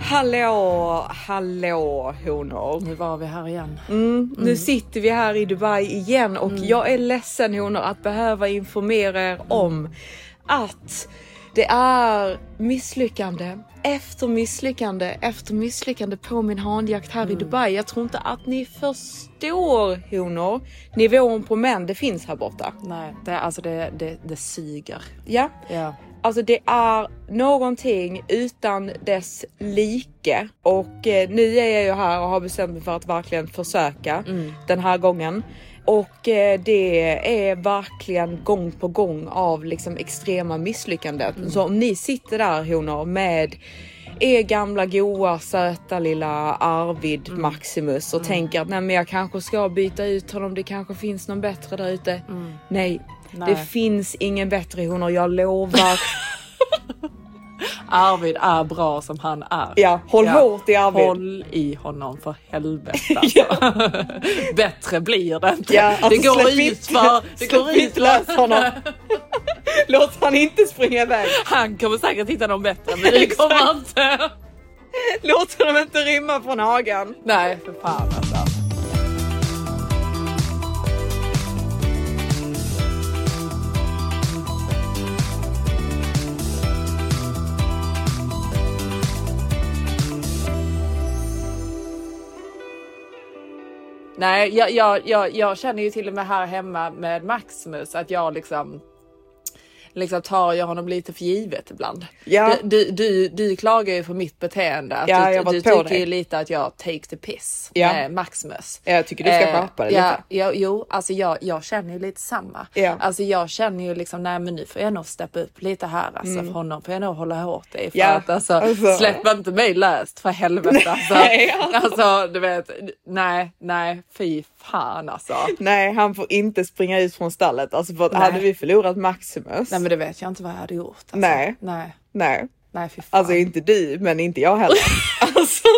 Hallå, hallå honor. Nu var vi här igen. Mm, nu sitter vi här i Dubai igen och Mm. jag är ledsen honor att behöva informera er om att det är misslyckande efter misslyckande efter misslyckande på min hanjakt här i Mm. Dubai. Jag tror inte att ni förstår honor nivån på män det finns här borta. Nej, det, alltså det, det, det suger. Ja, Ja. Alltså det är någonting utan dess like. Och eh, nu är jag ju här och har bestämt mig för att verkligen försöka den här gången. Och eh, det är verkligen gång på gång av liksom extrema misslyckanden. Så om ni sitter där honor med er gamla goa söta lilla Arvid Maximus och tänker att nej men jag kanske ska byta ut honom, det kanske finns någon bättre där ute. Nej, Nej. det finns ingen bättre honor, jag lovar. Arvid är bra som han är. Ja, håll hårt i Arvid. Håll i honom för helvete. Alltså. Bättre blir det inte. Ja, alltså, det går ut för... Det går ut lös honom. Låt han inte springa iväg. Han kommer säkert hitta någon bättre men det kommer han inte. Låt honom inte rymma från hagen. Nej för fan alltså. Nej, jag, jag, jag, jag känner ju till och med här hemma med Maximus att jag liksom liksom tar jag honom lite för givet ibland. Ja. Du, du, du, du klagar ju på mitt beteende. Att Ja, du, jag du tycker dig. ju lite att jag take the piss Ja. med Maximus. Jag tycker du ska Eh, skärpa dig ja, lite. ja, jo, alltså jag, jag känner ju lite samma. Ja. Alltså jag känner ju liksom, nej men nu får jag nog steppa upp lite här alltså för honom får jag nog hålla hårt i. För Mm. Ja, att alltså, alltså. släpp inte mig löst för helvete alltså. Nej, alltså du vet, nej, nej, fy fan alltså. Nej, han får inte springa ut från stallet. Alltså för att Nej. hade vi förlorat Maximus. Nej men det vet jag inte vad jag hade gjort. Alltså. Nej. Nej, Nej, nej fy fan. alltså inte du, men inte jag heller. alltså.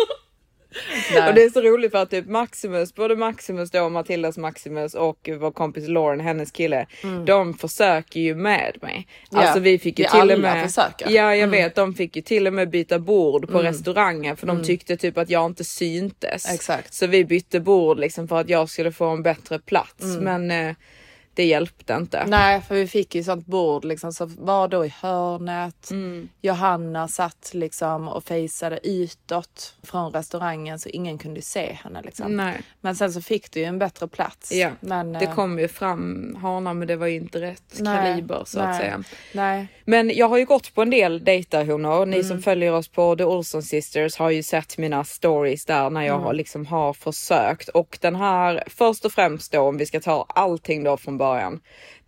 Nej. Och det är så roligt för att typ Maximus, både Maximus då, Matildas Maximus och vår kompis Lauren, hennes kille, de försöker ju med mig. Mm. Ja, Alltså vi fick ju vi till och med. försöker. Mm. Ja, jag vet. De fick ju till och med byta bord på restaurangen för de tyckte typ att jag inte syntes. Exakt. Så vi bytte bord liksom för att jag skulle få en bättre plats. Men eh, det hjälpte inte. Nej, för vi fick ju sånt bord liksom så var då i hörnet. Mm. Johanna satt liksom och fejsade utåt från restaurangen så ingen kunde se henne liksom. Nej. Men sen så fick du ju en bättre plats. Ja, men, det eh, kom ju fram hanar men det var ju inte rätt nej, kaliber så att nej, säga. Nej. Men jag har ju gått på en del dejtarhonor. Ni Mm. som följer oss på The Olsen Sisters har ju sett mina stories där när jag Mm. har liksom har försökt och den här först och främst då om vi ska ta allting då från början. I am.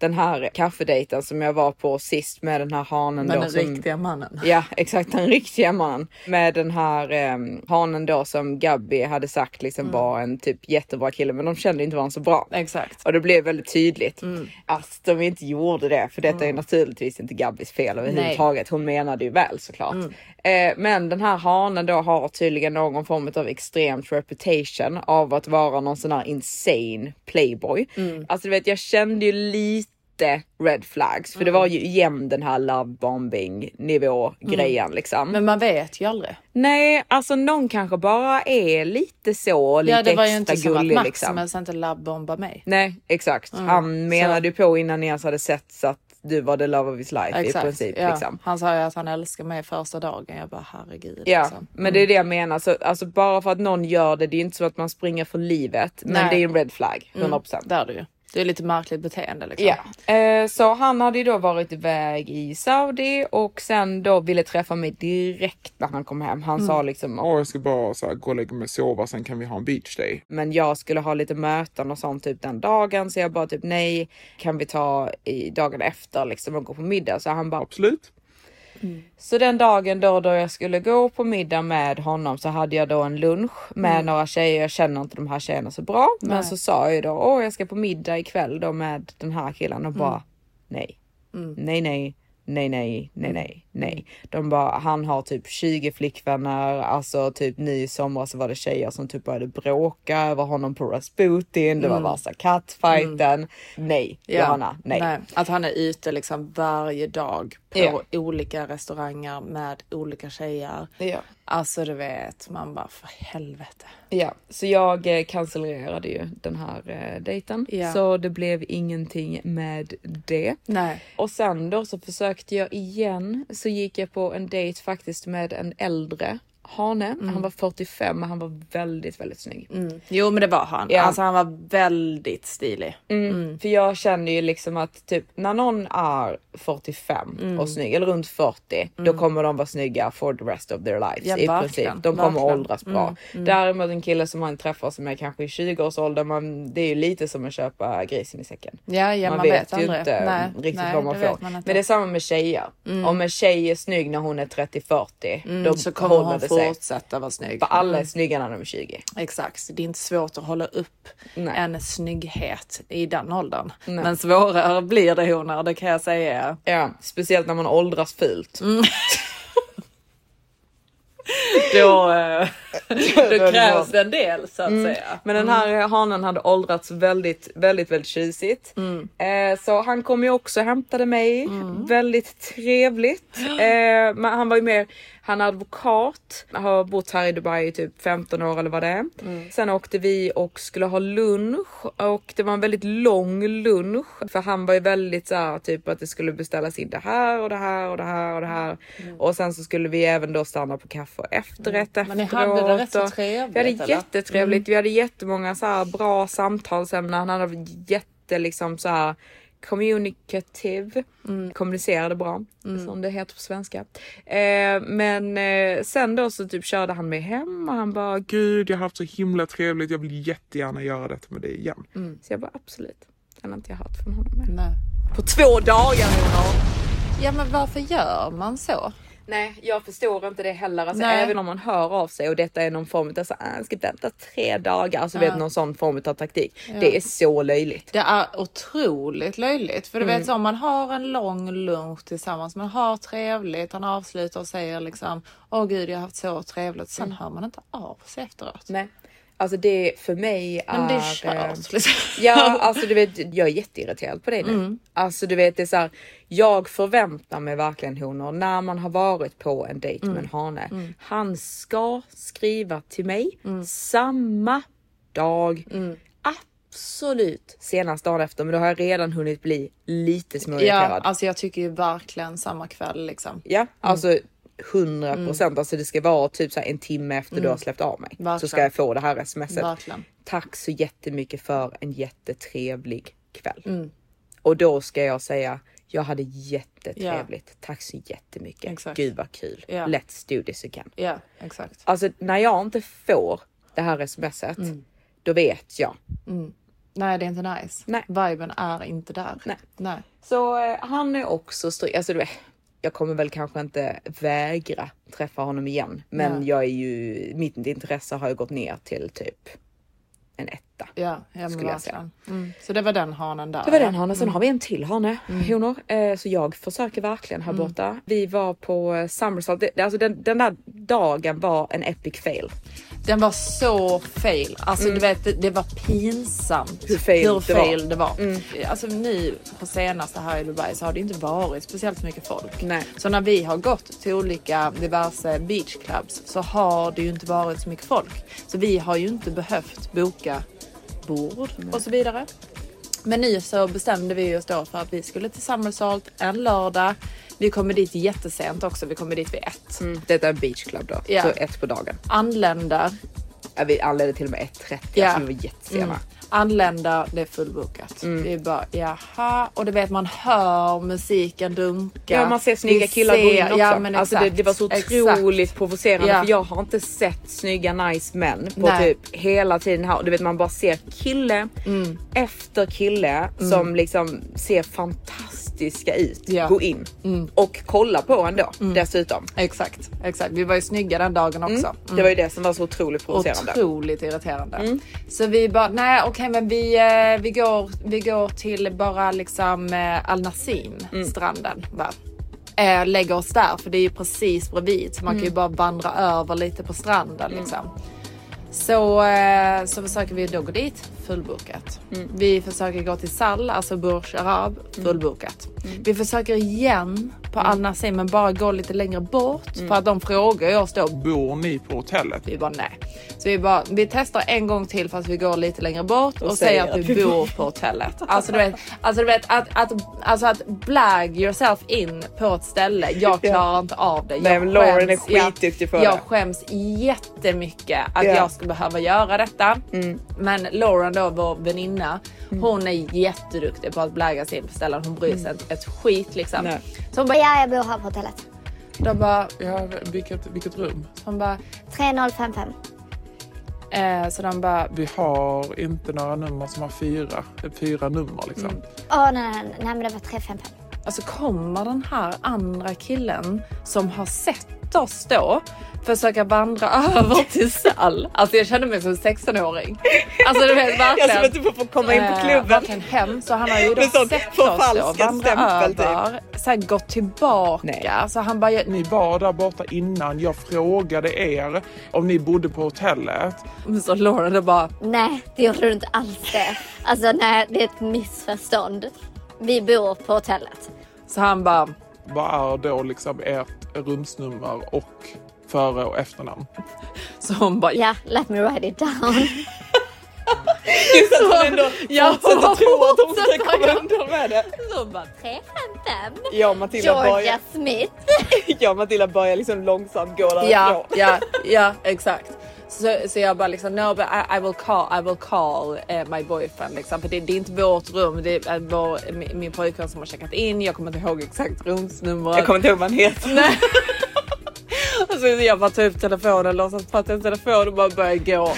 Den här kaffedejten som jag var på sist med den här hanen Men då. den som, riktiga mannen. Ja exakt den riktiga mannen. Med den här eh, hanen då som Gabby hade sagt liksom Mm. var en typ jättebra kille men de kände inte varandra så bra. Exakt. Och det blev väldigt tydligt Mm. att de inte gjorde det. För detta är naturligtvis inte Gabbys fel överhuvudtaget. Hon menade ju väl såklart. Mm. Eh, men den här hanen då har tydligen någon form av extremt reputation av att vara någon sån här insane playboy. Mm. Alltså du vet jag kände ju lite red flags för det Mm. var ju igen den här love bombing nivå grejen liksom. Men man vet ju aldrig. Nej, alltså någon kanske bara är lite så, lite Ja, det var ju inte som att Maximus liksom. inte labbombar mig. Nej exakt. Mm, Han menade ju på innan ni ens hade sett så att du var the love of his life i princip. ja. Liksom. Han sa ju att han älskar mig första dagen. Jag bara herregud. Ja, liksom. men det är det jag menar. Så, alltså, bara för att någon gör det, det är inte så att man springer för livet. Men Nej. det är en red flag, 100%. Det är det ju. Det är lite märkligt beteende liksom. Ja, eh, så han hade ju då varit iväg i Saudi och sen då ville träffa mig direkt när han kom hem. Han sa liksom, Åh, jag ska bara så här, gå och lägga mig och sova, sen kan vi ha en beach day. men jag skulle ha lite möten och sånt typ den dagen så jag bara typ nej, kan vi ta i dagen efter liksom och gå på middag? Så han bara Absolut. Så den dagen då, då jag skulle gå på middag med honom så hade jag då en lunch med några tjejer. Jag känner inte de här tjejerna så bra, men så sa jag då åh, jag ska på middag ikväll då med den här killen. Och bara nej, nej, nej. Nej, nej, nej, nej, nej. De bara, han har typ 20 flickvänner, alltså typ nu i somras så var det tjejer som typ började bråka över honom på Rasputin, det var värsta kattfighten. Nej, Johanna, nej. Att han är ute liksom varje dag på Ja. olika restauranger med olika tjejer. Ja. Alltså du vet, man bara för helvete. Ja, så jag eh, cancellerade ju den här eh, dejten. Ja. Så det blev ingenting med det. Nej. Och sen då så försökte jag igen. Så gick jag på en dejt faktiskt med en äldre hane. Han var 45 men han var väldigt, väldigt snygg. Mm. Jo men det var han. Ja. Alltså han var väldigt stilig. Mm. För jag känner ju liksom att typ när någon är 45 Mm. och snygg eller runt 40 då kommer de vara snygga for the rest of their lives Ja, i verkligen, princip. De kommer verkligen. åldras bra. Däremot en kille som man träffar som är kanske i 20-årsåldern, man, det är ju lite som att köpa grisen i säcken. Ja, ja man, man, vet, vet, ju inte Nej, riktigt nej, vad man får. man. Men det är samma med tjejer. Om en tjej är snygg när hon är 30-40 då Mm, så kommer hon det sig. Fortsätta vara snygg. För alla är snygga när de är 20. Exakt, det är inte svårt att hålla upp Nej. en snygghet i den åldern. Men svårare blir det honor, det kan jag säga. Ja, speciellt när man åldras fult. Då, eh, då det krävs en del så att säga. Men den här hanen hade åldrats väldigt, väldigt, väldigt tjusigt. Eh, så han kom ju också och hämtade mig. Väldigt trevligt. Eh, men han var ju mer, han är advokat, har bott här i Dubai i typ 15 år eller vad det är. Sen åkte vi och skulle ha lunch och det var en väldigt lång lunch för han var ju väldigt så här typ att det skulle beställas in det här och det här och det här och det här. Och sen så skulle vi även då stanna på kaffe och efterrätt Men ni efteråt. hade det rätt så trevligt, Vi hade eller? jättetrevligt. Vi hade jättemånga så här bra samtalsämnen. Han hade jätte liksom så här communicative, kommunicerade bra som det heter på svenska. Eh, men eh, sen då så typ körde han mig hem och han bara Gud, jag har haft så himla trevligt. Jag vill jättegärna göra detta med dig igen. så jag bara absolut. Den har inte jag hört från honom. Nej. På två dagar honor. Ja men varför gör man så? Nej, jag förstår inte det heller. Alltså, Nej. även om man hör av sig och detta är någon form av så, ah, ska vänta tre dagar, alltså vet någon sån form av taktik. Det är så löjligt. Det är otroligt löjligt. För du vet så om man har en lång lunch tillsammans, man har trevligt, han avslutar och säger liksom Åh gud jag har haft så trevligt. Sen hör man inte av sig efteråt. Nej, alltså det för mig är... Men det är eh, kört. Liksom. Ja, alltså du vet, jag är jätteirriterad på dig nu. Alltså du vet, det är så här, jag förväntar mig verkligen honor när man har varit på en dejt med en hane. Han ska skriva till mig samma dag. Absolut senast dagen efter, men då har jag redan hunnit bli lite Ja, småirriterad. alltså jag tycker ju verkligen samma kväll liksom. Ja, alltså 100 procent. Alltså det ska vara typ så en timme efter du har släppt av mig. Så Verkligen. ska jag få det här smset. Verkligen. Tack så jättemycket för en jättetrevlig kväll. Mm. Och då ska jag säga jag hade jättetrevligt. Tack så jättemycket. Exakt. Gud vad kul. Ja. Let's do this again. Ja, exakt. Alltså när jag inte får det här smset, Mm. då vet jag. Nej, det är inte nice. Nej. Viben är inte där. Nej. Nej. Så eh, han är också stryk. Alltså, du vet, jag kommer väl kanske inte vägra träffa honom igen, men Nej. jag är ju mitt intresse har ju gått ner till typ en etta. Ja, ja men Skulle jag säga. Mm. Så det var den hanen där. Det var ja. den hanen. Sen har vi en till hane, honor. Eh, så jag försöker verkligen här borta. Vi var på Summersalt. Det, alltså den, den där dagen var en epic fail. Den var så fail. Alltså du vet, det, det var pinsamt Mm. Hur fail hur det var. det var. Alltså nu på senaste här i Dubai så har det inte varit speciellt mycket folk. Nej. Så när vi har gått till olika diverse beachclubs så har det ju inte varit så mycket folk. Så vi har ju inte behövt boka bord och så vidare. Men nu så bestämde vi oss då för att vi skulle till Summersalt en lördag. Vi kommer dit jättesent också. Vi kommer dit vid ett. Mm. Detta är beach club då, Ja. så ett på dagen. Anländer. Ja, vi anlände till och med 1.30, Ja. alltså vi var jättesena. Mm. Anländer, det är fullbokat. Mm. Vi bara jaha. Och du vet man hör musiken dunka. Ja man ser snygga killar gå in ser- också. Ja, men alltså det, exakt, det var så exakt. otroligt provocerande Ja. för jag har inte sett snygga nice män på Nej. typ hela tiden här. Du vet man bara ser kille Mm. efter kille som liksom ser fantastiska ut Ja. gå in och kolla på en då dessutom. Exakt, exakt. Vi var ju snygga den dagen också. Mm. Det var ju det som var så otroligt provocerande. Otroligt irriterande. Mm. Så vi bara, nej okej men vi, eh, vi, går, vi går till bara liksom eh, Al Nassim Mm. stranden. Va? Eh, lägger oss där för det är ju precis bredvid så man Mm. kan ju bara vandra över lite på stranden liksom. Så, så försöker vi då gå dit, fullbokat. Mm. Vi försöker gå till Sal, alltså Burj Arab, fullbokat. Mm. Vi försöker igen på Al Nassim men bara gå lite längre bort för att de frågar oss då, Bor ni på hotellet? vi bara nej. Så vi bara, vi testar en gång till fast vi går lite längre bort och, säger säger att vi bor på hotellet. Alltså du vet, alltså, du vet att, att, alltså att blag yourself in på ett ställe. Jag klarar inte av det. Jag Nej, men Lauren är jag- skitduktig på Jag det. skäms jättemycket att Ja. jag ska behöva göra detta. Men Lauren då, vår väninna, hon är jätteduktig på att blagga sig in på ställen. Hon bryr sig inte ett skit liksom. Nej. Så hon bara, Ja, jag bor här på hotellet. de bara, Ja, vilket, vilket rum? hon bara, 3055. eh, så de bara, Vi har inte några nummer som har fyra, fyra nummer liksom. Åh nej, nej, nej, nej, men det var 355. Alltså kommer den här andra killen som har sett oss då försöka vandra över till Sall. Alltså jag kände mig som en 16-åring. Alltså du vet Jag som verkligen. inte får komma in på eh, klubben. verkligen hem. Så han har ju då sett oss då vandra stämpel, typ. över. Sen gått tillbaka. Nej. Så han bara, Ni var där borta innan. Jag frågade er om ni bodde på hotellet. så Lauren då bara, Nej, det gjorde du inte alls det. Alltså nej, det är ett missförstånd. Vi bor på hotellet. så han bara, Vad är då liksom ert rumsnummer och före och efternamn? så hon bara, Ja, let me write it down. Just att hon ändå Ja, fortsätter tro att hon ska komma undan med det. så hon bara 355. Jag och Matilda Georgia börjar, Smith. och Matilda börjar liksom långsamt gå därifrån. Ja, ja, ja, exakt. Så, så jag bara liksom, no but I, I will call, I will call eh, my boyfriend liksom. För det, det är inte vårt rum, det är vår, min, min pojkvän som har checkat in. Jag kommer inte ihåg exakt rumsnumret. Jag kommer inte ihåg vad han heter. Och så jag bara tar upp telefonen, låtsas prata i telefon och bara börjar gå.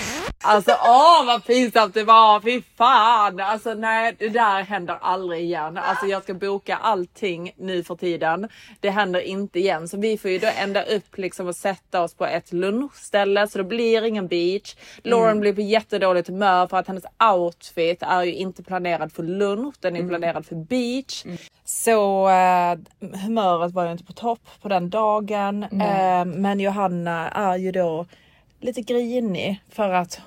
Alltså åh vad pinsamt det var, fy fan. Alltså nej det där händer aldrig igen. Alltså jag ska boka allting nu för tiden. Det händer inte igen. Så vi får ju då ända upp liksom och sätta oss på ett lunchställe så det blir ingen beach. Lauren blir på jättedåligt humör för att hennes outfit är ju inte planerad för lunch, den är planerad för beach. Så eh, humöret var ju inte på topp på den dagen. Eh, men Johanna är ju då lite grinig för att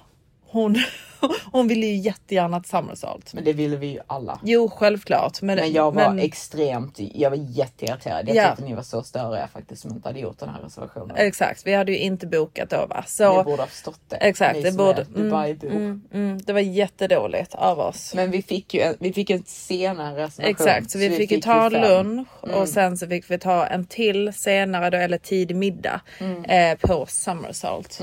hon, hon ville ju jättegärna till Summersalt. Men det ville vi ju alla. Jo, självklart. Men, Men jag var men- extremt, jag var jätteirriterad. Jag Ja. tyckte ni var så störiga faktiskt som inte hade gjort den här reservationen. Exakt, vi hade ju inte bokat va. Så, Ni borde ha förstått det. exakt, ni det som borde- är Dubai-bor. mm, mm, det var jättedåligt av oss. Men vi fick ju en, vi fick en senare reservation. Exakt, så vi fick ju ta ju fem. lunch och sen så fick vi ta en till senare då, eller tidig middag eh, på Summersalt.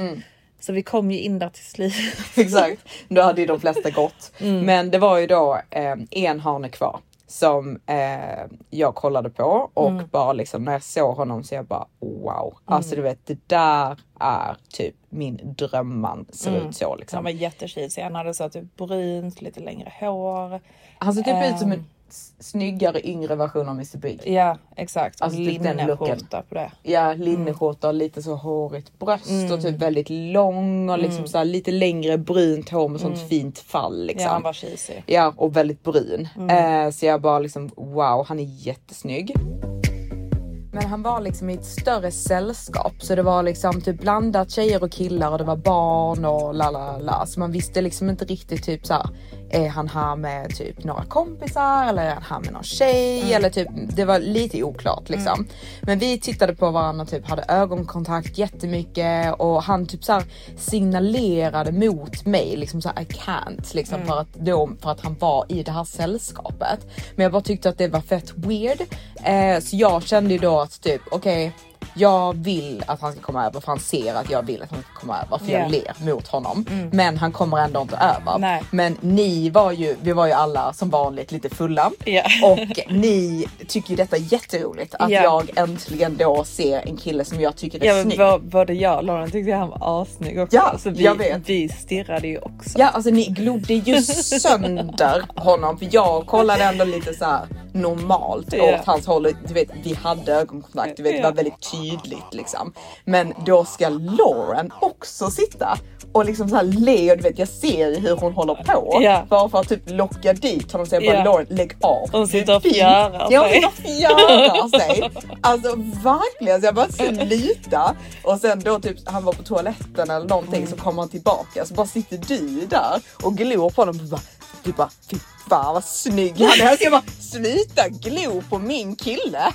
Så vi kom ju in där till slut. Exakt, då hade ju de flesta gått. Mm. Men det var ju då eh, en hane kvar som eh, jag kollade på och Mm. bara liksom när jag såg honom så jag bara wow. Alltså du vet det där är typ min drömman ser ut så Han liksom. var jättetjusig. Han hade så typ brunt, lite längre hår. Han ser typ ut som Ehm. en s- snyggare yngre version av Mr Big. Ja, exakt. Alltså, typ. Linneskjorta på det. Ja, linneskjorta och lite så hårigt bröst och Mm. typ väldigt lång och liksom så här lite längre brunt hår med sånt fint fall liksom. Mm. Ja, han var cheesy. Ja, och väldigt brun. Mm. Eh, så jag bara liksom wow, han är jättesnygg. Men han var liksom i ett större sällskap så det var liksom typ blandat tjejer och killar och det var barn och la la la. Så man visste liksom inte riktigt typ så här, är han här med typ några kompisar eller är han här med någon tjej? Eller typ det var lite oklart liksom. Men vi tittade på varandra och typ hade ögonkontakt jättemycket och han typ så signalerade mot mig liksom så här I can't liksom för att då för att han var i det här sällskapet. Men jag bara tyckte att det var fett weird. Eh, så jag kände ju då att typ okej jag vill att han ska komma över för han ser att jag vill att han ska komma över för Ja. jag ler mot honom. Men han kommer ändå inte över. Nej. Men ni var ju, vi var ju alla som vanligt lite fulla. Ja. Och ni tycker ju detta är jätteroligt att Ja. jag äntligen då ser en kille som jag tycker är Ja, snygg. bo- både jag och Lauren tyckte han var assnygg också. Ja, så vi, jag vet. vi stirrade ju också. Ja alltså ni glodde ju sönder honom för jag kollade ändå lite så här normalt Ja. åt hans håll. Du vet vi hade ögonkontakt, du vet det var väldigt tydligt liksom. Men då ska Lauren också sitta och liksom så här le och du vet jag ser ju hur hon håller på. Ja. Bara för att typ locka dit honom och säga bara Ja. Lauren lägg av. Hon sitter och fint. fjärar Ja hon sig. sitter och fjärar sig. Alltså verkligen så jag bara sluta. Och sen då typ han var på toaletten eller någonting Mm. så kommer han tillbaka så bara sitter du där och glor på honom och bara, du bara fy fan vad snygg han är. Så jag bara sluta glo på min kille.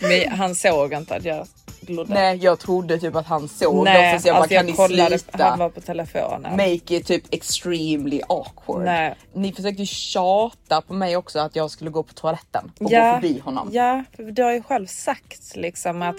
Men han såg inte att jag glodde. Nej jag trodde typ att han såg Nej, det så jag bara alltså kan jag ni sluta? han var på telefonen. Make it typ extremely awkward. Nej. Ni försökte tjata på mig också att jag skulle gå på toaletten och gå förbi honom. Ja, för du har ju själv sagt liksom att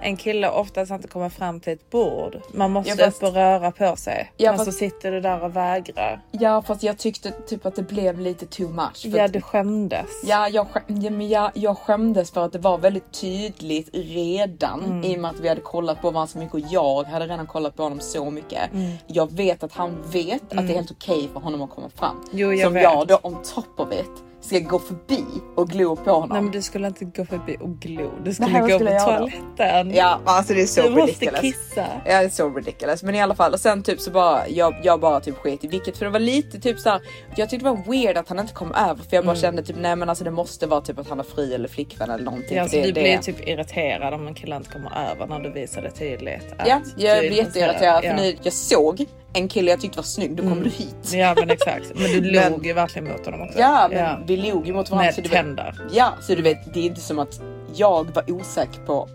en kille oftast inte kommer fram till ett bord. Man måste Ja, fast- upp och röra på sig. Ja, men fast- så sitter du där och vägrar. Ja fast jag tyckte typ att det blev lite too much. Ja, att- du skämdes. Ja, jag, ja, men jag, jag skämdes för att det var väldigt tydligt redan Mm. i och med att vi hade kollat på varandra så mycket och jag hade redan kollat på honom så mycket. Mm. Jag vet att han vet att det är helt okej för honom att komma fram. Jo, jag Som vet. jag då on top of it ska gå förbi och glo på honom. Nej men du skulle inte gå förbi och glo. Du skulle Nej, gå skulle på då? toaletten. Ja, alltså det är så du måste ridiculous. kissa. Ja det är så ridiculous men i alla fall och sen typ så bara jag, jag bara typ sket i vilket för det var lite typ så här. Jag tyckte det var weird att han inte kom över för jag bara kände typ nej men alltså det måste vara typ att han har fri eller flickvän eller någonting. Mm. Ja, för så det, du det, blir typ irriterad om en kille inte kommer över när du visar det tydligt. att Ja, du jag blir jätteirriterad för Ja. nu, jag såg en kille jag tyckte var snygg, då kommer du hit. Ja men exakt. Men du log ju verkligen mot honom också. Ja, men vi log ju mot varandra. Med så du tänder. Vet, ja, så du vet, det är inte som att jag var osäker på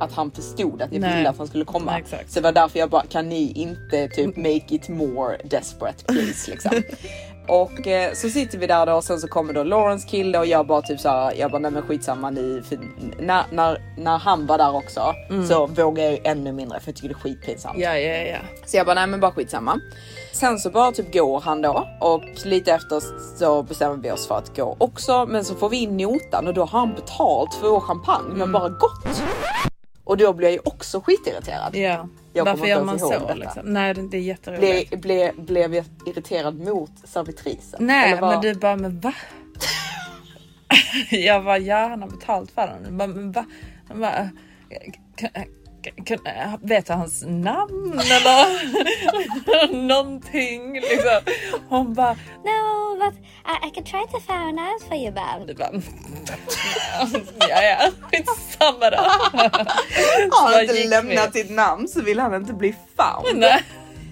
att han förstod att jag Nej. ville att han skulle komma. Nej. Så det var därför jag bara, kan ni inte typ make it more desperate please liksom. Och eh, så sitter vi där då och sen så kommer då Lawrence kille och jag bara typ såhär, jag bara nej men skitsamma ni, för när, när, när han var där också så vågar jag ju ännu mindre för jag tycker det är skitpinsamt. Ja, ja, ja. Så jag bara nej men bara skitsamma. Sen så bara typ går han då och lite efter så bestämmer vi oss för att gå också. Men så får vi in notan och då har han betalt för vår champagne men bara gått. Och då blir jag ju också skitirriterad. ja. Jag Varför gör man så detta. liksom? Nej det är jätteroligt. Ble, ble, blev jag irriterad mot servitrisen? Nej Eller vad? men du bara men va? jag bara ja han har betalt för den. Bara, men va? Bara, kan, vet du hans namn eller någonting liksom. Hon bara No, but I, I can try to find out for you about. du bara ja ja då. Har han inte lämnat sitt namn så vill han inte bli found. Nej.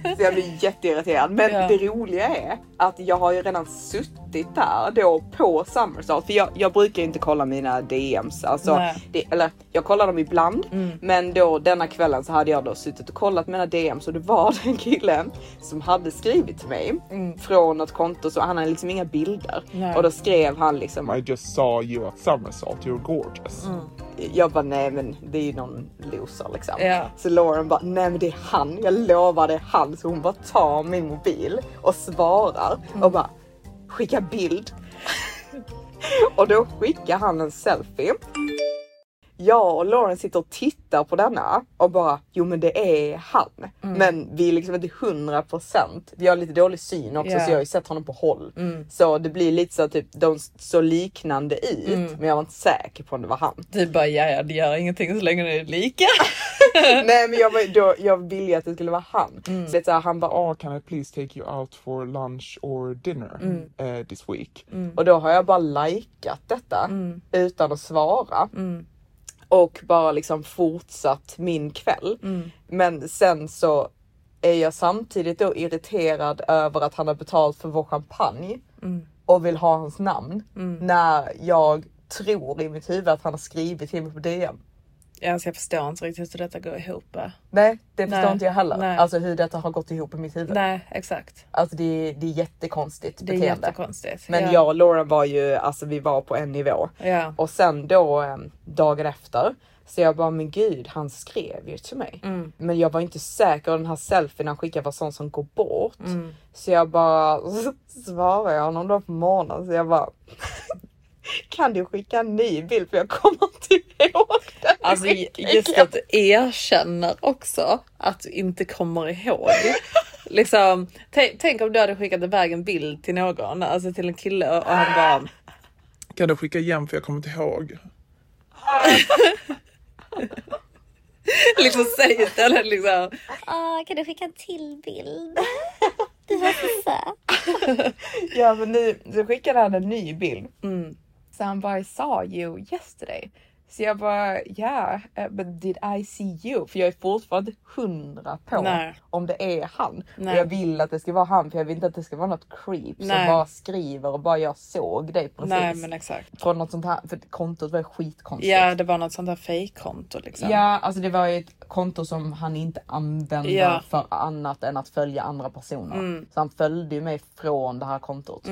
Så jag blir jätteirriterad. Men Ja. det roliga är att jag har ju redan suttit där då på Summerstart. För jag, jag brukar inte kolla mina DMs. Alltså, det, eller jag kollar dem ibland. Mm. Men då denna kvällen så hade jag då suttit och kollat mina DMs och det var den killen som hade skrivit till mig från något konto så han hade liksom inga bilder. Mm. Nej. Och då skrev han liksom I just saw you at Somersault, you're gorgeous. jag bara nej men det är ju någon loser liksom. Ja. Så Lauren bara nej men det är han, jag lovar det är han. Så hon bara tar min mobil och svarar och bara skicka bild. och då skickar han en selfie. Jag och Lauren sitter och tittar på denna och bara jo men det är han. Men vi är liksom inte 100%. Vi har lite dålig syn också Ja. så jag har ju sett honom på håll. Så det blir lite så typ de så liknande ut men jag var inte säker på om det var han. Du bara ja ja det gör ingenting så länge det är lika. Nej men jag, var, då, jag ville att det skulle vara han. Så det så här, han bara Oh, can I please take you out for lunch or dinner uh, this week? och då har jag bara likat detta utan att svara. Och bara liksom fortsatt min kväll. Men sen så är jag samtidigt då irriterad över att han har betalt för vår champagne och vill ha hans namn när jag tror i mitt huvud att han har skrivit till mig på DM. Alltså jag förstår inte riktigt hur detta går ihop. Nej, det förstår Nej, inte jag heller. nej. Alltså hur detta har gått ihop i mitt huvud. Nej exakt. Alltså det, är- det är jättekonstigt Det är beteende. jättekonstigt. Men ja. jag och Lauren var ju, alltså vi var på en nivå. Ja. Och sen då dagen efter så jag bara, men gud han skrev ju till mig. Mm. Men jag var inte säker och den här selfien han skickade var sån som går bort. Mm. Så jag bara svarade jag honom då på morgonen så jag bara kan du skicka en ny bild för jag kommer inte ihåg. Alltså just att du erkänner också att du inte kommer ihåg. liksom, tänk, om du hade skickat iväg en bild till någon, alltså till en kille och han bara Kan du skicka igen för jag kommer inte ihåg. liksom säger istället liksom. Åh, kan du skicka en till bild? Du var så söt. Ja men nu så skickade han en ny bild. Mm. Så han bara I saw you yesterday. Så jag bara yeah, eh, but did I see you? För jag är fortfarande hundra på Nej. om det är han. Nej. Och jag vill att det ska vara han för jag vill inte att det ska vara något creep som Nej. bara skriver och bara jag såg dig precis. Nej men exakt. Från något sånt här, för kontot var skitkonstigt. Ja det var något sånt här fejkkonto liksom. Ja, alltså det var ju ett konto som han inte använde Ja. Mm. för annat än att följa andra personer. Så han följde ju mig från det här kontot.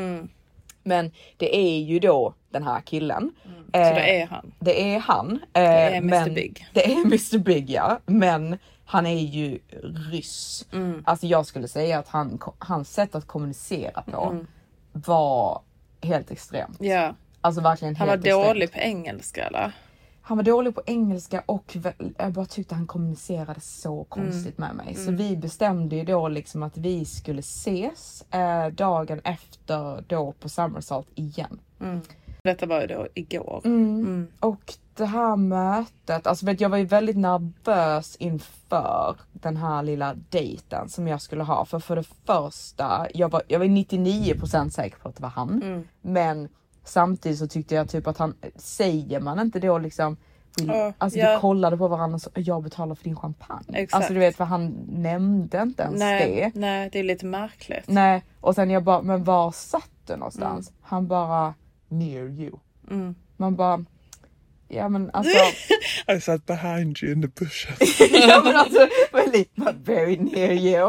Men det är ju då den här killen. Mm. Eh, Så det är han. det är han. eh, Det är Mr. men- Big. Det är Mr Big ja. Men han är ju ryss. Mm. Alltså jag skulle säga att han, hans sätt att kommunicera på Mm. var helt extremt. Ja. Alltså verkligen Han var helt extremt. dålig på engelska eller? Han var dålig på engelska och jag bara tyckte han kommunicerade så konstigt med mig. Så vi bestämde ju då liksom att vi skulle ses eh, dagen efter då på Summersault igen. Detta var ju då igår. Och det här mötet, alltså vet, jag var ju väldigt nervös inför den här lilla dejten som jag skulle ha. För för det första, jag var, jag var 99% säker på att det var han. Men samtidigt så tyckte jag typ att han, säger man inte då liksom vill, alltså ja. vi kollade på varandra och jag betalar för din champagne. Exakt. Alltså du vet för han nämnde inte ens Nej, det. nej det är lite märkligt. Nej och sen jag bara, men var satt du någonstans? Mm. Han bara, Near you. man bara, ja men alltså I sat behind you in the bushes. ja men alltså väldigt very near you.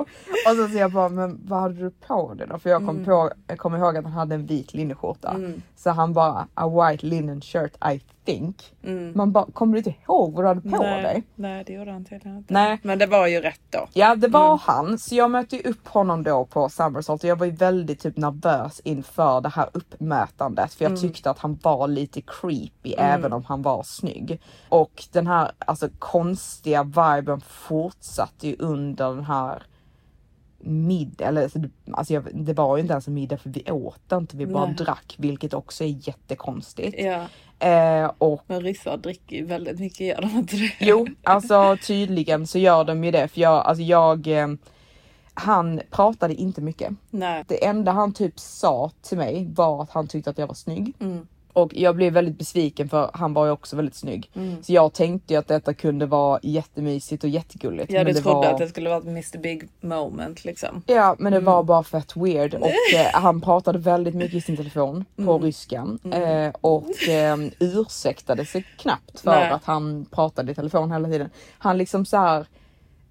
Och så säger jag bara, men vad hade du på dig då? För jag kom, Mm. på, jag kommer ihåg att han hade en vit linneskjorta. Så han bara, a white linen shirt I think. Man bara, kommer du inte ihåg vad du hade på Mm. nej, dig? nej det gjorde han tydligen inte. Nej. Men det var ju rätt då. Ja det var Mm. han, så jag mötte ju upp honom då på Summersault och jag var ju väldigt typ nervös inför det här uppmötandet för jag Mm. tyckte att han var lite creepy även om han var snygg. Och den här alltså konstiga viben fortsatte ju under den här middag, eller alltså, alltså jag, det var ju inte ens en middag för vi åt inte, vi bara Nej. drack vilket också är jättekonstigt. Ja, Eh, och men ryssar dricker ju väldigt mycket gör de inte det? Jo, alltså tydligen så gör de ju det för jag, alltså jag, eh, han pratade inte mycket. Nej. Det enda han typ sa till mig var att han tyckte att jag var snygg. Och jag blev väldigt besviken för han var ju också väldigt snygg. Så jag tänkte ju att detta kunde vara jättemysigt och jättegulligt. Ja du men det trodde var... att det skulle vara ett Mr Big moment liksom. Ja men det var bara fett weird och eh, han pratade väldigt mycket i sin telefon på Mm. ryskan eh, och eh, ursäktade sig knappt för Nej. att han pratade i telefon hela tiden. Han liksom så här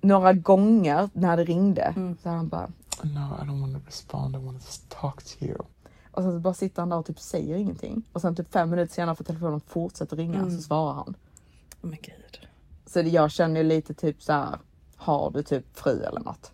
några gånger när det ringde Mm. så han bara No, I don't want to respond. I want to talk to you. Och sen så bara sitter han där och typ säger ingenting och sen typ fem minuter senare får telefonen fortsätta ringa Mm. så svarar han. Oh my gud. Så det, jag känner ju lite typ så här. har du typ fru eller något?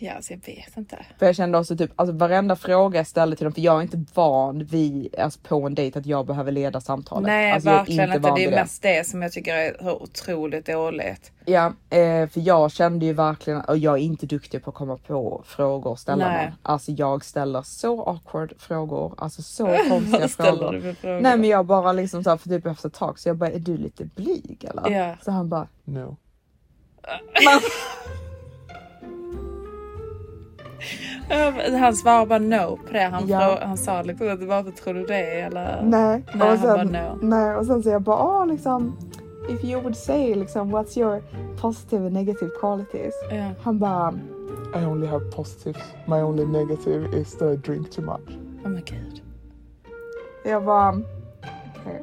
Ja alltså jag vet inte. För jag kände också typ, alltså varenda fråga jag ställde till dem, för jag är inte van vid, alltså på en dejt att jag behöver leda samtalet. Nej alltså, jag är verkligen inte. van Det är vid mest det som jag tycker är otroligt dåligt. Ja, eh, för jag kände ju verkligen, och jag är inte duktig på att komma på frågor och ställa Nej. dem. Alltså jag ställer så awkward frågor, alltså så konstiga frågor. frågor? Nej men jag bara liksom så här, för typ efter ett tag så jag bara, är du lite blyg eller? Ja. Så han bara, No. Han svarade bara no på det. Han, Ja. frå- han sa liksom att varför tror du det? Eller? Nej, Nej, och han sen, bara no. nej, och sen så jag bara, åh liksom, if you would say liksom, what's your positive and negative qualities? Ja. Han bara, I only have positives. My only negative is that I drink too much. Oh my god. jag bara, okej,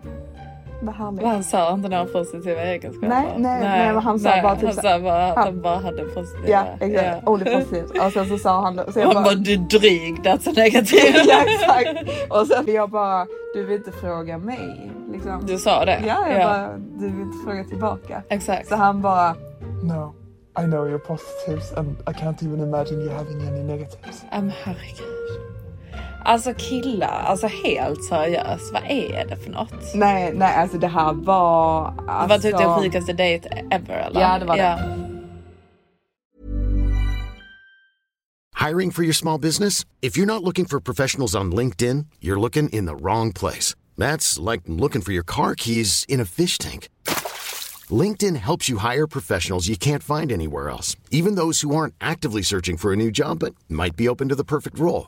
vad härligt. Men han sa inte några positiva egenskaper. Nej, nej, nej, men han sa bara typ han sa bara att han- han bara hade positiva. Ja, exakt. Only positive. Och sen så sa han, så jag Han bara, bara du är dryg, that's a negative. ja exakt. Och sen jag bara, du vill inte fråga mig liksom. Du sa det? Ja, jag bara, du vill inte fråga tillbaka. Exakt. Så han bara, No, I know your positives and I can't even imagine you having any negatives. Ja, men herregud. Alltså killar, alltså helt seriöst, vad är det för något? nej, nej, alltså det här var, Det var alltså, typ den sjukaste dejt ever eller? Ja, det var det. Hiring for your small business? If you're not looking for professionals on LinkedIn, you're looking in the wrong place. That's like looking for your car keys in a fish tank. LinkedIn helps you hire professionals you can't find anywhere else, even those who aren't actively searching for a new job but might be open to the perfect role.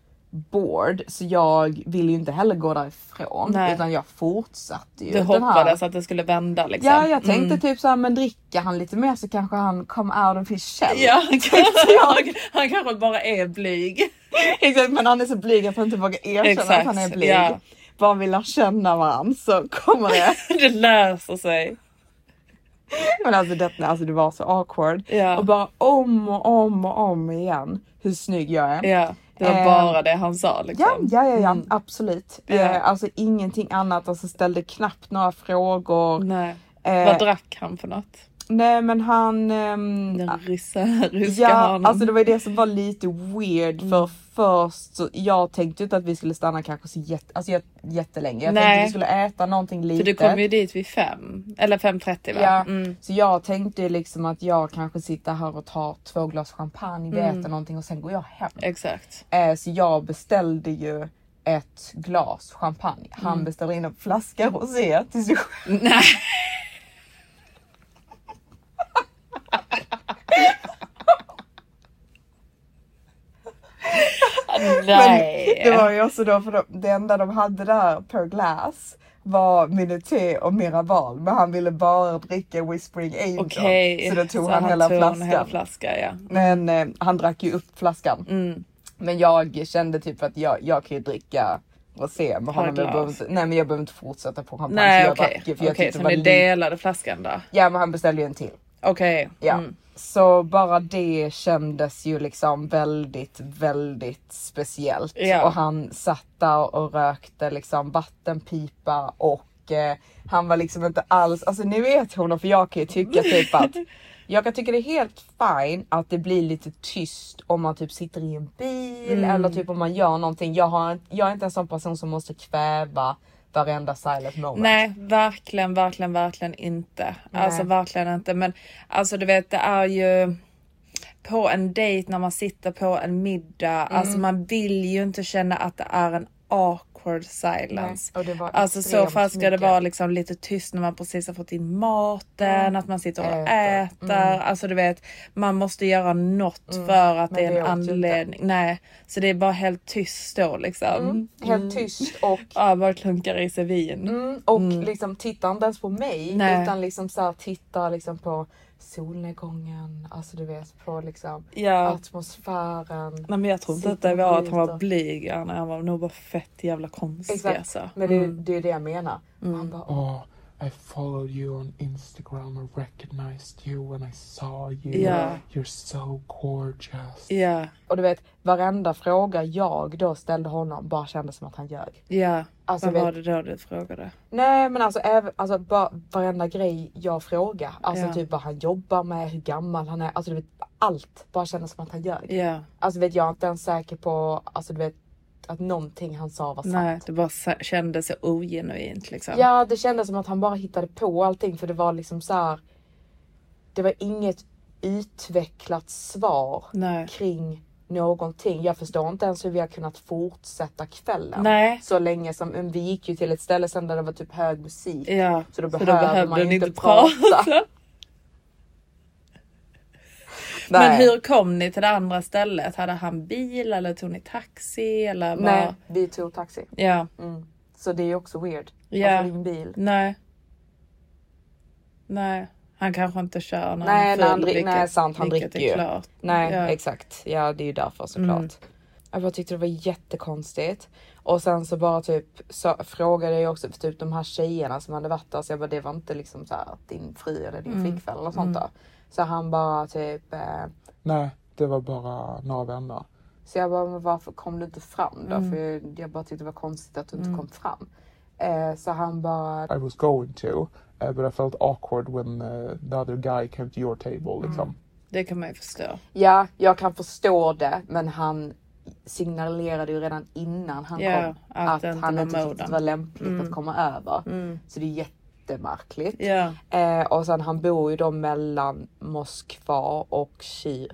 bored så jag ville ju inte heller gå därifrån Nej. utan jag fortsatte ju. Du den här- hoppades att det skulle vända liksom. Ja, jag tänkte Mm. typ så här, men dricker han lite mer så kanske han come out of his shell. Ja, han, Tänkte kanske, jag. han, han kanske bara är blyg. Exakt, men han är så blyg att han inte vågar erkänna Exakt, att han är blyg. ja. Bara vill lära känna varandra så kommer det. Det löser sig. Men alltså det, alltså det var så awkward. Ja. Och bara om och om och om igen hur snygg jag är. Ja, det var Eh, bara det han sa liksom. Ja, ja, ja, ja absolut. Ja. Eh, alltså ingenting annat, alltså ställde knappt några frågor. Nej. Eh, Vad drack han för något? Nej men han... ehm, Den ryssa, ryska ja, hanen. alltså det var ju det som var lite weird för först så jag tänkte inte att vi skulle stanna kanske så jätte, alltså jätte, jättelänge. Jag tänkte Nej. att vi skulle äta någonting För litet. du kom ju dit vid fem, eller 5.30 va? Ja, Mm. så jag tänkte liksom att jag kanske sitter här och tar två glas champagne, vi Mm. äter någonting och sen går jag hem. Exakt. Eh, så jag beställde ju ett glas champagne. Han Mm. beställde in en flaska rosé till sig själv. Nej. Nej. Men det var ju också då för de, det enda de hade där per glass var Minuté och Miraval men han ville bara dricka Whispering Angel. Okej, så då tog så han, hela tog flaskan. en hel flaska ja. Men eh, han drack ju upp flaskan. Mm. Men jag kände typ att jag, jag kan ju dricka rosé med honom. Jag behöver inte, nej men jag behöver inte fortsätta på champagne. Nej så jag okej, drack ju, för jag okej tyckte så ni delade flaskan då? Ja men han beställde ju en till. Okej. Ja. Mm. Så bara det kändes ju liksom väldigt, väldigt speciellt. Ja. Och han satt där och rökte liksom vattenpipa och eh, han var liksom inte alls, alltså ni vet hon för jag kan ju tycka typ att jag kan tycka det är helt fine att det blir lite tyst om man typ sitter i en bil Mm. eller typ om man gör någonting. Jag, har, jag är inte en sån person som måste kväva varenda silent moment. Nej, verkligen, verkligen, verkligen inte. Nej. Alltså verkligen inte. Men alltså du vet, det är ju på en dejt när man sitter på en middag. Mm. Alltså man vill ju inte känna att det är en awkward silence. Nej, Alltså så fast ska det vara liksom lite tyst när man precis har fått in maten, att man sitter och äter. Äter. Mm. Alltså du vet, man måste göra något för att Men det är en ju inte. anledning. Nej, så det är bara helt tyst då liksom. Mm, helt tyst och Ja, bara klunkar i sig vin. Mm, och liksom tittar inte ens på mig Nej. utan liksom så här, tittar liksom på solnedgången, alltså du vet på liksom Ja. atmosfären. Nej men jag tror inte att det var att han var blyg. Han han var nog bara fett jävla konstig Exakt, alltså. men det, Mm. det är det jag menar. Han bara, I followed you on Instagram and recognized you when I saw you. Ja. You're so gorgeous. Ja, och du vet varenda fråga jag då ställde honom bara kändes som att han ljög. ja. Alltså, Vad vet- var det då du frågade? Nej men alltså, även, alltså bara, varenda grej jag frågar, alltså Ja. typ vad han jobbar med, hur gammal han är, alltså du vet allt bara kändes som att han ljög. Ja. Alltså vet jag är inte ens säker på, alltså du vet att någonting han sa var sant. Nej, det bara kändes ogenuint liksom. Ja det kändes som att han bara hittade på allting för det var liksom så här. Det var inget utvecklat svar Nej. kring någonting. Jag förstår inte ens hur vi har kunnat fortsätta kvällen. Nej. Så länge som, men vi gick ju till ett ställe sen där det var typ hög musik. Ja, Så då så då behöver behövde man inte inte prata. prata. Men Nej. hur kom ni till det andra stället? Hade han bil eller tog ni taxi eller vad? Nej, vi tog taxi. Ja, Mm. Så det är också weird. Ja. Alltså ingen bil. nej. Nej, han kanske inte kör när Nej, han är full, dricker- vilket- nej, sant, han dricker ju. Klart. Nej Ja. exakt. Ja det är ju därför såklart. Mm. Jag bara tyckte det var jättekonstigt. Och sen så bara typ så frågade jag också för typ de här tjejerna som hade varit där. Så jag bara det var inte liksom så här din fru eller din Mm. flickvän eller sånt där. Så han bara typ. Eh, Nej, det var bara några vänner. så jag bara men varför kom du inte fram då? Mm. För jag, jag bara tyckte det var konstigt att du inte kom fram. Eh, så han bara I was going to, uh, but I felt awkward when uh, the other guy came to your table. Liksom. Det kan man ju förstå. Ja, jag kan förstå det, men han signalerade ju redan innan han Ja, kom att att, han var inte tyckte det var lämpligt Mm. att komma över. Mm. Så det är jättemärkligt. Ja. Eh, och sen han bor ju då mellan Moskva och Kyr...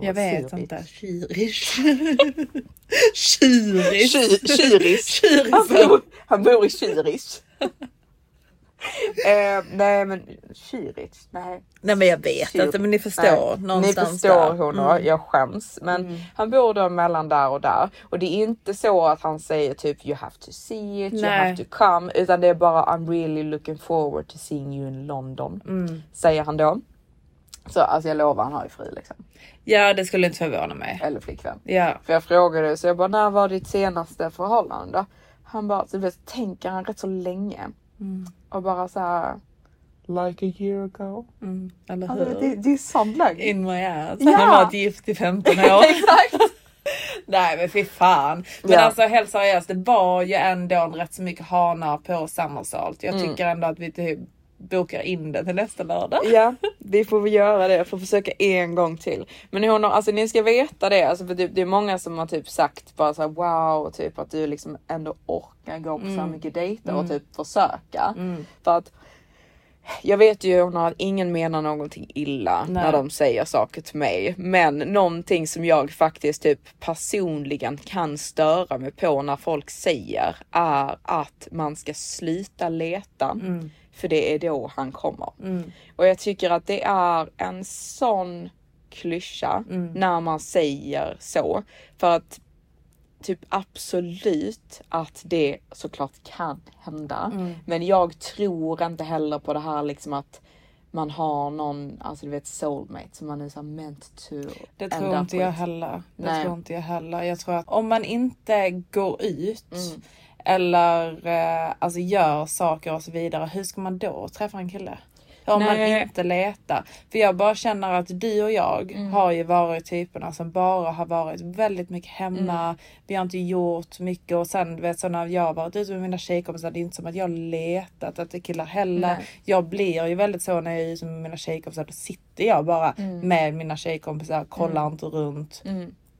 Jag vet Zürich? inte. Zürich. Zürich. Ky- Zürich. Zürich. Han bor, han bor i Zürich. eh, nej men Zürich, nej. Nej men jag vet Zürich. inte men ni förstår Nej, någonstans Ni förstår där. hon Mm. jag skäms. Men han bor då mellan där och där. Och det är inte så att han säger typ you have to see it, you Nej. have to come. Utan det är bara I'm really looking forward to seeing you in London. Mm. Säger han då. Så alltså jag lovar han har ju fri liksom. Ja det skulle inte förvåna mig. Eller flickvän. Ja. För jag frågade så jag bara när var ditt senaste förhållande? Han bara, så vet, tänker han rätt så länge. Mm. Och bara så här. Like a year ago. Mm. Eller Alltså, hur? det, det är sån lögn. In my ass. Ja. Han har varit gift i 15 år. Exakt. Nej men fy fan. Men Ja. alltså helt seriöst, det var ju ändå rätt så mycket hanar på Summersalt. Jag Mm. tycker ändå att vi typ bokar in det till nästa lördag. Ja, vi får väl göra det för att försöka en gång till. Men hon har, alltså ni ska veta det, alltså för det, det är många som har typ sagt bara så här, wow, typ att du liksom ändå orkar gå på så Mm. mycket dejter och Mm. typ försöka. Mm. För att jag vet ju hon har att ingen menar någonting illa Nej. när de säger saker till mig. Men någonting som jag faktiskt typ personligen kan störa mig på när folk säger är att man ska sluta leta. Mm. För det är då han kommer. Mm. Och jag tycker att det är en sån klyscha Mm. när man säger så. För att typ absolut att det såklart kan hända. Mm. Men jag tror inte heller på det här liksom att man har någon, alltså du vet soulmate som man är så meant to Det tror inte jag heller. Det Nej. tror inte jag heller. Jag tror att om man inte går ut Mm. Eller eh, alltså gör saker och så vidare. Hur ska man då träffa en kille? Om man inte letar. För jag bara känner att du och jag Mm. har ju varit typerna som bara har varit väldigt mycket hemma. Mm. Vi har inte gjort mycket och sen du vet så när jag varit ute med mina tjejkompisar. Det är inte som att jag letat efter killar heller. Nej. Jag blir ju väldigt så när jag är ute med mina tjejkompisar. Då sitter jag bara Mm. med mina tjejkompisar, kollar Mm. inte runt.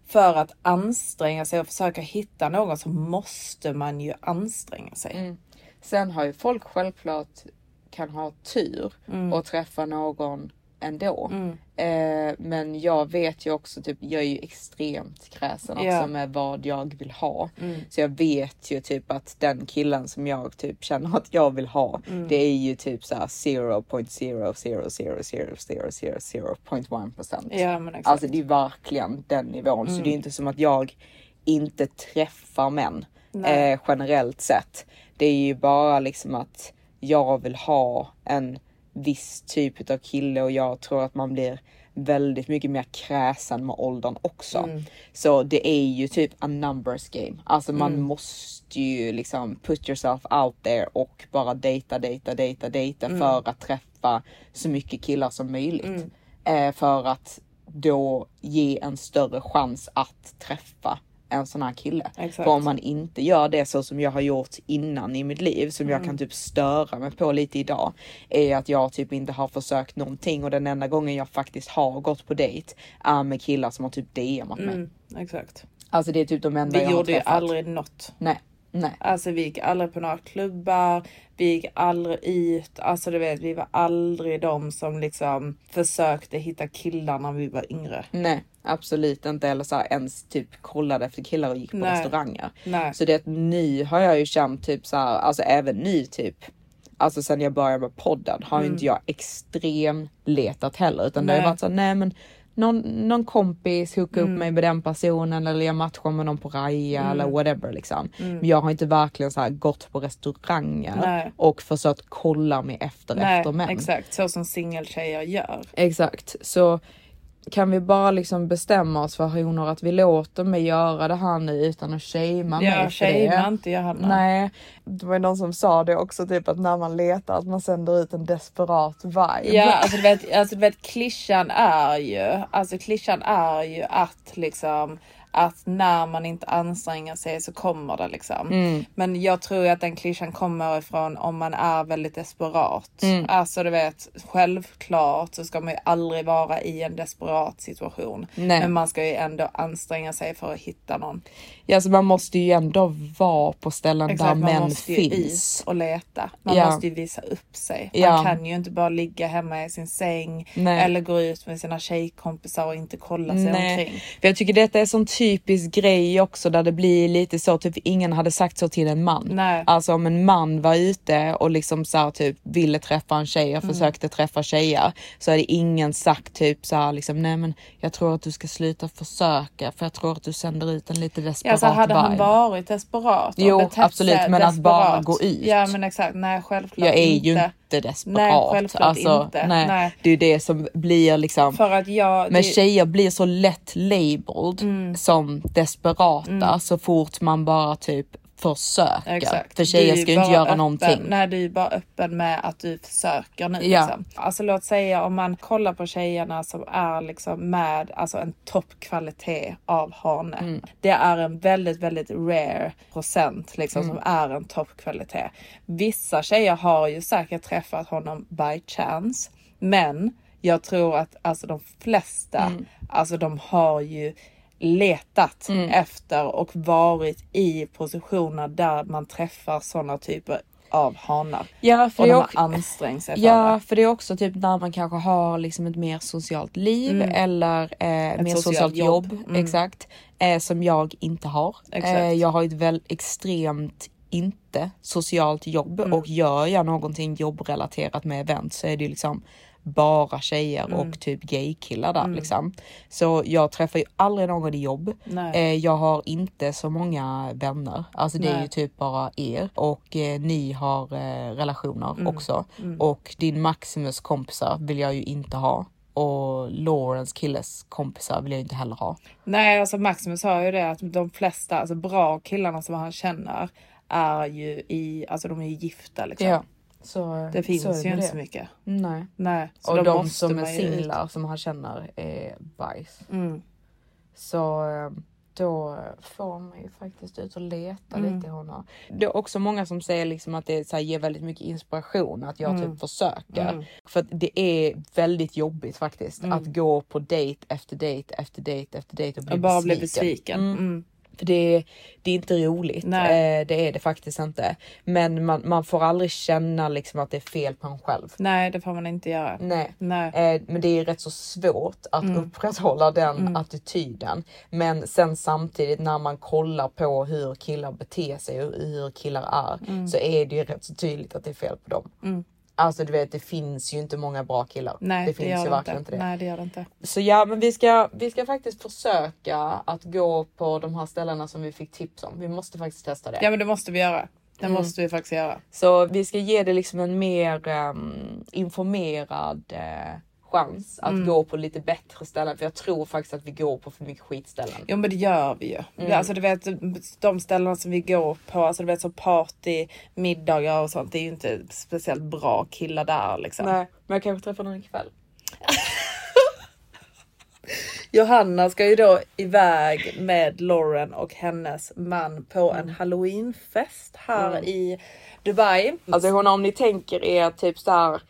För att anstränga sig och försöka hitta någon så måste man ju anstränga sig. Mm. Sen har ju folk självklart kan ha tur Mm. och träffa någon ändå. Mm. Eh, men jag vet ju också, typ, jag är ju extremt kräsen också Ja. med vad jag vill ha. Mm. Så jag vet ju typ att den killen som jag typ känner att jag vill ha, Mm. det är ju typ såhär 0.0000000.1%. Ja, men exakt. Alltså det är verkligen den nivån. Så Mm. det är inte som att jag inte träffar män eh, generellt sett. Det är ju bara liksom att jag vill ha en viss typ av kille och jag tror att man blir väldigt mycket mer kräsen med åldern också. Mm. Så det är ju typ a numbers game. Alltså man Mm. måste ju liksom put yourself out there och bara dejta, dejta, dejta, dejta Mm. för att träffa så mycket killar som möjligt. Mm. Eh, för att då ge en större chans att träffa en sån här kille. Exakt. För om man inte gör det så som jag har gjort innan i mitt liv, som jag Mm. kan typ störa mig på lite idag, är att jag typ inte har försökt någonting och den enda gången jag faktiskt har gått på dejt är med killar som har typ DMat mig. Mm, exakt. Alltså det är typ de enda Vi jag har gjorde ju träffat. aldrig något. Nej, nej. Alltså vi gick aldrig på några klubbar, vi gick aldrig ut. Alltså du vet, vi var aldrig de som liksom försökte hitta killar när vi var yngre. Nej, absolut inte. Eller så här, ens typ kollade efter killar och gick på Nej. restauranger. Nej. Så det att nu har jag ju känt typ så här, alltså även nu typ. Alltså sen jag började med podden har Mm. inte jag extrem letat heller utan det har Nej. varit så här, nej men någon, någon kompis hookar Mm. upp mig med den personen eller jag matchar med någon på Raja Mm. eller whatever liksom. Mm. Men jag har inte verkligen så gått på restauranger Nej. och försökt kolla mig efter Nej, efter män. exakt så som singeltjejer gör. Exakt, så kan vi bara liksom bestämma oss för honor att vi låter mig göra det här nu utan att shamea mig Ja, för shamea det. inte Johanna. Nej, det var ju någon som sa det också, typ att när man letar att man sänder ut en desperat vibe. Ja, alltså du vet, alltså du vet klyschan är ju, alltså klyschan är ju att liksom att när man inte anstränger sig så kommer det liksom. Mm. Men jag tror att den klyschan kommer ifrån om man är väldigt desperat. Mm. Alltså du vet, självklart så ska man ju aldrig vara i en desperat situation. Nej. Men man ska ju ändå anstränga sig för att hitta någon. Ja, så man måste ju ändå vara på ställen Exakt, där man män måste ju finns. ut och leta. Man Ja. måste ju visa upp sig. Man Ja. kan ju inte bara ligga hemma i sin säng Nej. eller gå ut med sina tjejkompisar och inte kolla sig Nej, omkring. för jag tycker detta är sån typisk grej också där det blir lite så typ ingen hade sagt så till en man. Nej. Alltså om en man var ute och liksom så här, typ ville träffa en tjej och Mm. försökte träffa tjejer så hade ingen sagt typ så här liksom nej men jag tror att du ska sluta försöka för jag tror att du sänder ut en lite desperat Ja, så hade han vibe. varit desperat och Jo, betett sig absolut, men att bara desperat. gå ut. Ja men exakt, nej självklart Jag är inte. ju inte desperat. Nej, självklart alltså, inte. Nej, Nej. Det är det som blir liksom För att jag... Men det- tjejer blir så lätt labeled Mm. som desperata Mm. så fort man bara typ försöker. Exakt. För tjejer ska ju inte göra öppen. någonting. Nej, du är bara öppen med att du försöker nu. Ja. Liksom. Alltså låt säga om man kollar på tjejerna som är liksom med alltså en toppkvalitet av hane. Mm. Det är en väldigt, väldigt rare procent liksom Mm. som är en toppkvalitet. Vissa tjejer har ju säkert träffat honom by chance, men jag tror att alltså de flesta, Mm. alltså de har ju letat Mm. efter och varit i positioner där man träffar sådana typer av hanar. Ja, för och de också- har ansträngt sig för Ja, det. för det är också typ när man kanske har liksom ett mer socialt liv Mm. eller eh, mer socialt jobb. jobb. Mm. Exakt. Eh, som jag inte har. Eh, jag har ett väl extremt inte socialt jobb Mm. och gör jag någonting jobbrelaterat med event så är det liksom bara tjejer Mm. och typ gaykillar där Mm. liksom. Så jag träffar ju aldrig någon i jobb. Eh, jag har inte så många vänner. Alltså det är Nej. ju typ bara er och eh, ni har eh, relationer Mm. också. Mm. Och din Maximus kompisar vill jag ju inte ha. Och Lawrence killes kompisar vill jag inte heller ha. Nej, alltså Maximus sa ju det att de flesta, alltså bra killarna som han känner är ju i, alltså de är ju gifta liksom. Ja. Så, Det finns så det ju med inte det. så mycket. Nej. Nej. Så och de som är ju ut. singlar som han känner är bajs. Mm. Så eh, då får man ju faktiskt ut och leta Mm. lite i honom. Det är också många som säger liksom att det så här, ger väldigt mycket inspiration att jag Mm. typ försöker. Mm. För det är väldigt jobbigt faktiskt Mm. att gå på dejt efter dejt efter dejt efter dejt och bli Och bara bli besviken. Mm. Mm. För det, det är inte roligt. Eh, det är det faktiskt inte. Men man, man får aldrig känna liksom att det är fel på en själv. Nej, det får man inte göra. Nej. Nej. Eh, men det är rätt så svårt att Mm. upprätthålla den attityden. Men sen samtidigt när man kollar på hur killar beter sig och hur killar är Mm. så är det ju rätt så tydligt att det är fel på dem. Alltså du vet, det finns ju inte många bra killar. Nej, det det, finns gör ju det verkligen inte. inte det. Nej, det gör det inte. Så ja, men vi ska, vi ska faktiskt försöka att gå på de här ställena som vi fick tips om. Vi måste faktiskt testa det. Ja, men det måste vi göra. Det Mm. måste vi faktiskt göra. Så vi ska ge det liksom en mer ehm, informerad eh, chans att Mm. gå på lite bättre ställen. För jag tror faktiskt att vi går på för mycket skitställen. Jo men det gör vi ju. Mm. Alltså du vet de ställena som vi går på, alltså du vet så party, middagar och sånt. Det är ju inte speciellt bra killar där liksom. Nej, men jag kanske träffar någon ikväll. Johanna ska ju då iväg med Lauren och hennes man på en halloweenfest här Mm. i Dubai. Alltså hon, om ni tänker er typ så här,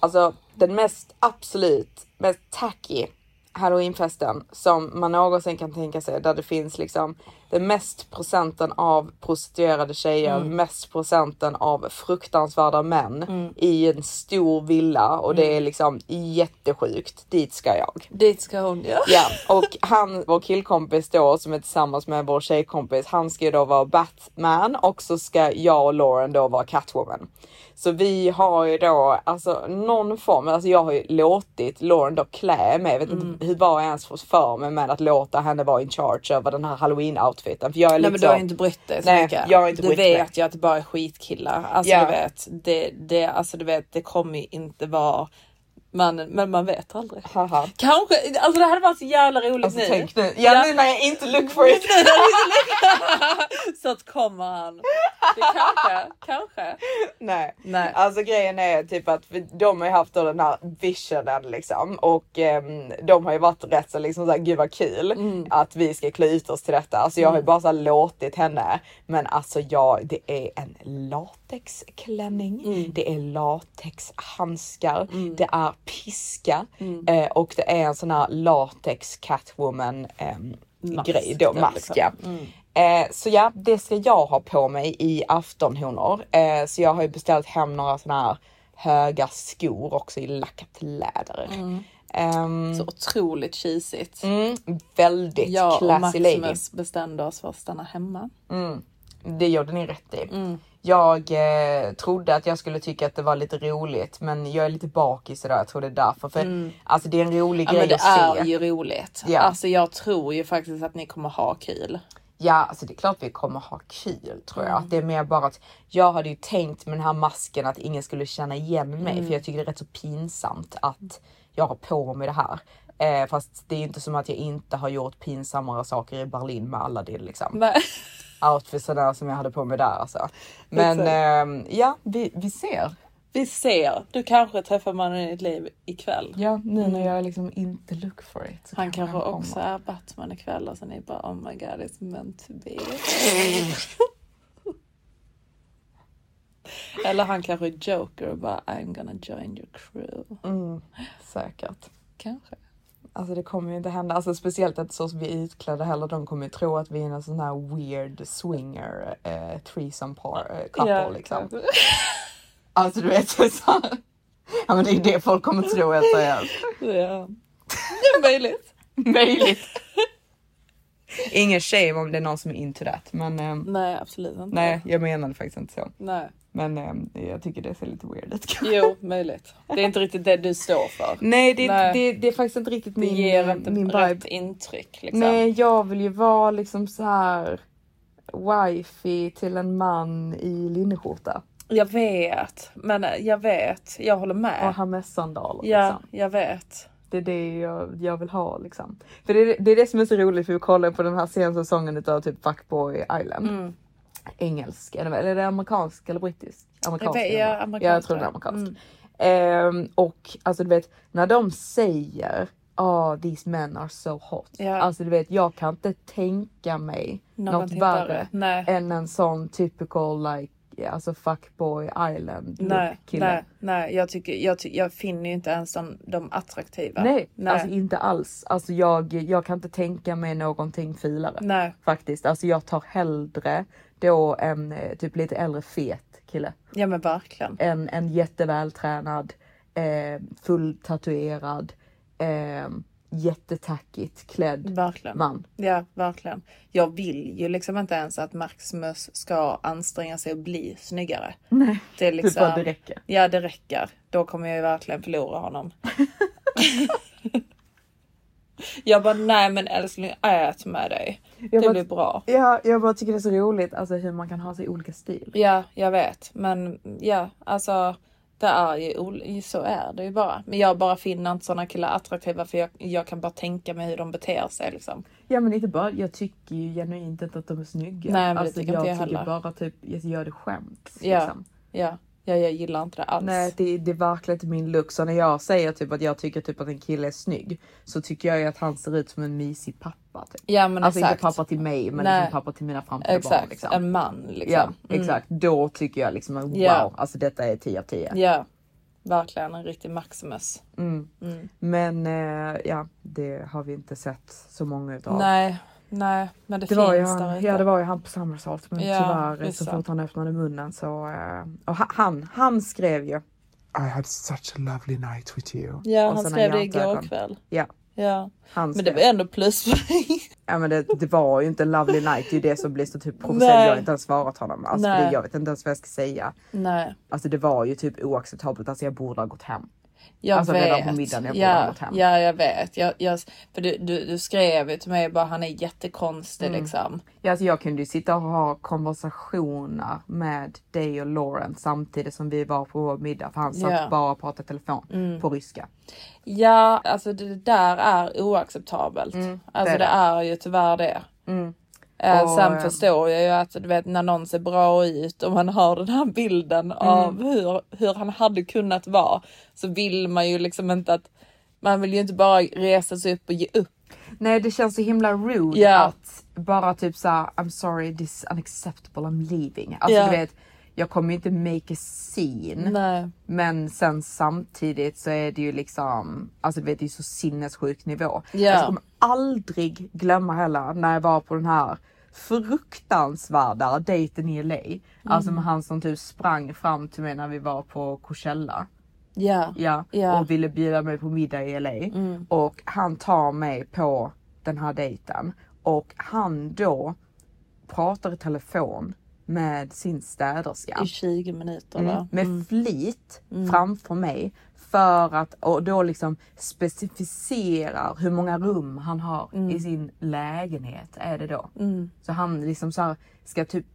alltså den mest absolut mest tacky halloweenfesten som man någonsin kan tänka sig där det finns liksom den mest procenten av prostituerade tjejer, Mm. mest procenten av fruktansvärda män i en stor villa och Mm. det är liksom jättesjukt. Dit ska jag. Dit ska hon ja. Ja, och han, vår killkompis då som är tillsammans med vår tjejkompis, han ska ju då vara Batman och så ska jag och Lauren då vara Catwoman. Så vi har ju då alltså någon form, alltså jag har ju låtit Lauren då klä mig, jag vet inte hur var jag ens för mig med att låta henne vara in charge över den här halloween outfiten. För jag är Nej men du har inte brytt dig så Nej, mycket. jag har inte du mig. vet ju att det bara är skitkillar. Alltså Ja. du vet, det, det, alltså du vet, det kommer ju inte vara man, men man vet aldrig. Haha. Kanske, alltså det hade varit så jävla roligt Alltså nu. tänk nu, ja, nu när jag inte look for it. så att kommer han. Det kanske, kanske. Nej. Nej. Alltså grejen är typ att de har ju haft då den här visionen liksom och ehm, de har ju varit rätt så liksom såhär gud vad kul Mm. att vi ska klä ut oss till detta. Alltså jag har ju bara så låtit henne. Men alltså jag, det är en latexklänning, Mm. det är latexhandskar, det är piska eh, och det är en sån här latex catwoman ehm, Mask grej då, då, mask liksom. ja. Eh, så ja, det ska jag ha på mig i aftonhonor. Eh, så jag har ju beställt hem några såna här höga skor också i lackat läder. Ehm, Så otroligt cheesigt. mm, väldigt Jag och classy lady. Maximus bestämde oss för att stanna hemma. Det gjorde ni rätt i. Jag eh, trodde att jag skulle tycka att det var lite roligt men jag är lite bakis idag. Jag tror det är därför. För alltså det är en rolig Ja grej men det att är se. ju roligt. Ja. Alltså jag tror ju faktiskt att ni kommer ha kul. Ja, alltså det är klart vi kommer ha kul tror jag. Det är mer bara att jag hade ju tänkt med den här masken att ingen skulle känna igen mig för jag tycker det är rätt så pinsamt att jag har på mig det här. Eh, fast det är inte som att jag inte har gjort pinsammare saker i Berlin med Aladdin liksom. Nej. Outfitsen som jag hade på mig där alltså. Men ehm, ja, vi, vi ser. Vi ser. Du kanske träffar mannen i ditt liv ikväll. Ja, nu när jag liksom inte look for it. Han kanske kommer. också är Batman ikväll och sen är bara oh my god it's meant to be. Eller han kanske är Joker och bara I'm gonna join your crew. Mm, säkert. Kanske. Alltså det kommer ju inte hända, alltså speciellt inte så som vi är utklädda heller. De kommer ju tro att vi är en sån här weird swinger eh, threesome par, eh, couple Ja, liksom. kanske. Alltså du vet så här. Ja men det är det folk kommer tro helt seriöst. Ja. Det är möjligt. Möjligt. Ingen shame om det är någon som är into that men ehm, Nej absolut inte. nej jag menade faktiskt inte så. Nej. Men ehm, jag tycker det ser lite weird ut. Jo möjligt. Det är inte riktigt det du står för. Nej, det, Nej. Det, det är faktiskt inte riktigt Det min, ger inte min rätt vibe. intryck liksom. Nej, jag vill ju vara liksom så här wifey till en man i linneskjorta Jag vet. Men jag vet. Jag håller och med. ha med sandaler. Ja, Liksom. jag vet. Det är det jag, jag vill ha liksom. För det, är- det är det som är så roligt för vi kollar på den här senaste säsongen utav typ Fuckboy Island. Mm. Engelsk, eller, är det amerikansk eller brittisk? Amerikansk. Jag vet, är det, ja, va? amerikansk, Ja, jag tror det är jag. amerikansk. Ehm, och alltså du vet när de säger Oh, these men are so hot. Ja. Alltså du vet, jag kan inte tänka mig Någonting något värre värre. Nej. än en sån typical like alltså fuckboy island Nej, kille. nej, nej. Jag, tycker, jag, ty, jag finner ju inte ens de, de attraktiva. Nej, nej. alltså inte alls. Alltså jag, jag kan inte tänka mig någonting filare. Nej. Faktiskt. Alltså jag tar hellre då en eh, typ lite äldre fet kille. Ja men verkligen. En, en jättevältränad, eh, fulltatuerad, eh, jättetackigt klädd Verkligen. man. Ja, verkligen. Jag vill ju liksom inte ens att Maximus ska anstränga sig att bli snyggare. Nej, Det är typ liksom, bara det räcker. Ja, det räcker. Då kommer jag ju verkligen förlora honom. jag bara, nej men älskling, ät med dig. Jag det bara- blir bra. Ja, jag bara tycker det är så roligt alltså hur man kan ha så olika stil. Ja, jag vet. Men ja, alltså det är ju så är det ju bara. Men jag bara finner inte sådana killar attraktiva för jag, jag kan bara tänka mig hur de beter sig liksom. Ja men inte bara, jag tycker ju genuint inte att de är snygga. Nej, men det alltså, tycker jag inte jag tycker heller. bara typ, jag gör det skämt. Ja, Liksom. ja, ja, jag gillar inte det alls. Nej det, det är verkligen inte min look. Så när jag säger typ att jag tycker typ att en kille är snygg så tycker jag ju att han ser ut som en mysig pappa. Typ. Ja men alltså exakt. inte pappa till mig men liksom pappa till mina framtida Exakt, barn. Liksom. en man liksom. Ja Mm. exakt. Då tycker jag liksom wow, Ja. alltså detta är 10 av 10. Ja, verkligen en riktig Maximus. Mm. Mm. Men eh, ja, det har vi inte sett så många utav. Nej, nej, men det, Det var, ju finns där han, ute. ja det var ju han på Summersault men Ja, tyvärr så fort han öppnade munnen så... eh, och ha- han, han skrev ju. I had such a lovely night with you. Ja, och han skrev det igår kväll. Ja, Ja, han men det var ändå pluspoäng. Ja men det, det var ju inte lovely night, det är ju det som blir så typ provocerande. Jag har inte ens svarat honom. Alltså, det, jag vet inte ens vad jag ska säga. Nej, Alltså det var ju typ oacceptabelt, alltså jag borde ha gått hem. Jag Alltså, vet. redan på middagen, jag borde ha ja, gått hem. ja, jag vet. Jag, jag, för du, du, du skrev ju till mig bara han är jättekonstig Mm. liksom. Ja, alltså jag kunde ju sitta och ha konversationer med dig och Lauren samtidigt som vi var på vår middag för han satt Ja. bara och pratade telefon Mm. på ryska. Ja, alltså det där är oacceptabelt. alltså är det det. är ju tyvärr det. Mm. Eh, Och, sen förstår jag ju att du vet när någon ser bra ut och man har den här bilden Mm. av hur, hur han hade kunnat vara så vill man ju liksom inte att man vill ju inte bara resa sig upp och ge upp. Nej det känns så himla rude Ja. att bara typ såhär I'm sorry this is unacceptable I'm leaving. Alltså Ja. du vet jag kommer ju inte make a scene. Nej. Men sen samtidigt så är det ju liksom, alltså du vet det är så sinnessjuk nivå. Ja. Jag kommer aldrig glömma heller när jag var på den här fruktansvärda dejten i LA. Alltså med han som typ sprang fram till mig när vi var på Coachella. Ja. Ja, Ja. och ville bjuda mig på middag i LA. Mm. Och han tar mig på den här dejten och han då pratar i telefon med sin städerska. I 20 minuter Mm, va? med flit Mm. framför mig för att och då liksom specificerar hur många rum han har i sin lägenhet är det då. Mm. Så han liksom så ska typ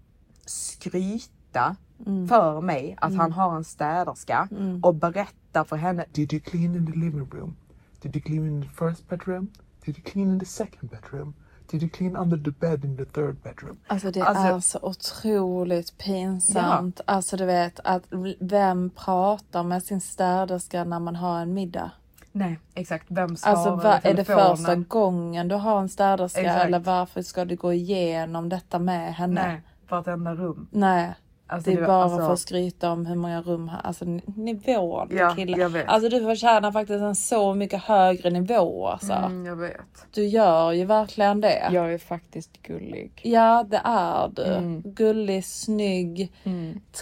skryta Mm. för mig att Mm. han har en städerska Mm. och berätta för henne. Did you clean in the living room? Did you clean in the first bedroom? Did you clean in the second bedroom? Did you clean under the bed in the third bedroom? Alltså det Alltså- är så otroligt pinsamt. Alltså du vet att vem pratar med sin städerska när man har en middag? Nej exakt, vem svarar Alltså va, är det första gången du har en städerska Exakt. eller varför ska du gå igenom detta med henne? Nej, vartenda rum. Nej. Alltså, det är du- bara alltså- för att skryta om hur många rum han, alltså nivån Ja, killar. Alltså du förtjänar faktiskt en så mycket högre nivå alltså. Mm, jag vet. Du gör ju verkligen det. Jag är faktiskt gullig. Ja det är du. Mm. Gullig, snygg,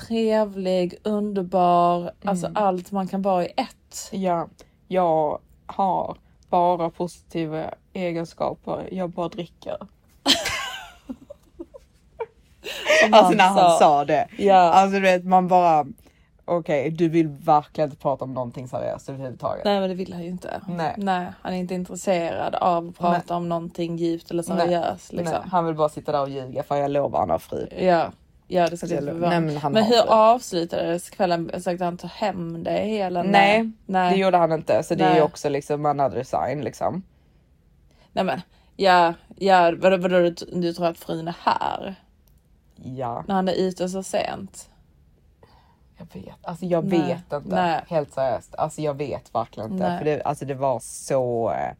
trevlig, underbar. Alltså Mm. allt man kan vara i ett. Ja, jag har bara positiva egenskaper. Jag bara dricker. Som Alltså när han sa det. Ja. Alltså du vet man bara okej du vill verkligen inte prata om någonting seriöst överhuvudtaget. Nej men det vill han ju inte. Nej. han är inte intresserad av att prata Nej. om någonting djupt eller seriöst. Liksom. Nej, han vill bara sitta där och ljuga för jag lovar han har fri. Ja, ja det ska Alltså, bli jag- nej, men men hur fri. avslutades kvällen? Försökte han ta hem dig eller? Nej, nej. det gjorde han inte så det är Nej. ju också liksom another sign liksom. Nej men, ja, ja vadå, vadå du, du tror att frun är här? Ja, När han är ute så sent? jag vet. Alltså jag Nej. vet inte. Nej. Helt seriöst. Alltså jag vet verkligen inte. Nej. För det, alltså det var så eh,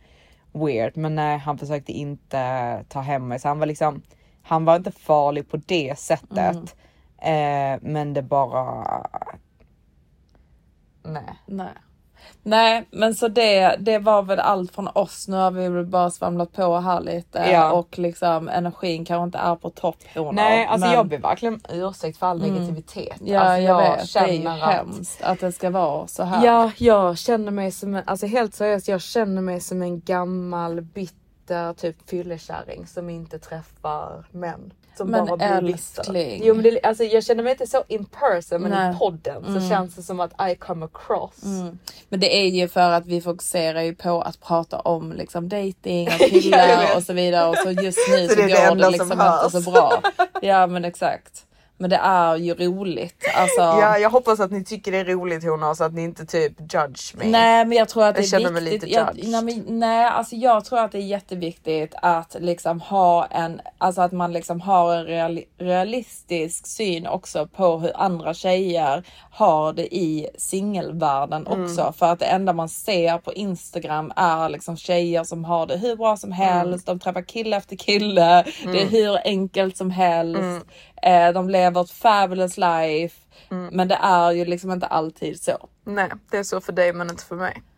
weird. Men nej, han försökte inte ta hem mig. Så han var liksom, han var inte farlig på det sättet. Eh, men det bara... Nej. Nej. Nej, men så det, det var väl allt från oss. Nu har vi väl bara svamlat på här lite Ja. och liksom energin kanske inte är på topp. honor, Nej, alltså men- jag ber verkligen ursäkt för all Mm. negativitet. Ja, alltså, jag, vet. Det är ju känner att- hemskt att det ska vara så här. Ja, jag känner mig som en, alltså helt seriöst, jag känner mig som en gammal bitter typ fyllekärring som inte träffar män. Som Men bara blir älskling. Jo men det, alltså, jag känner mig inte så in person men Nej. i podden så Mm. känns det som att I come across. Mm. Men det är ju för att vi fokuserar ju på att prata om liksom dating och killar och så vidare och så just nu Så så, det det går det som liksom inte så bra. Ja men exakt. Men det är ju roligt. Alltså, Ja, jag hoppas att ni tycker det är roligt Hona så att ni inte typ judge mig. Nej men jag tror att det Jag är känner mig viktigt. lite jag, judged. nej, men, nej alltså jag tror att det är jätteviktigt att liksom ha en, alltså att man liksom har en reali- realistisk syn också på hur andra tjejer har det i singelvärlden Mm. också. För att det enda man ser på Instagram är liksom tjejer som har det hur bra som helst. De träffar kille efter kille. Det är Mm. hur enkelt som helst. Mm. Eh, de lever ett fabulous life. Men det är ju liksom inte alltid så. Nej, det är så för dig men inte för mig.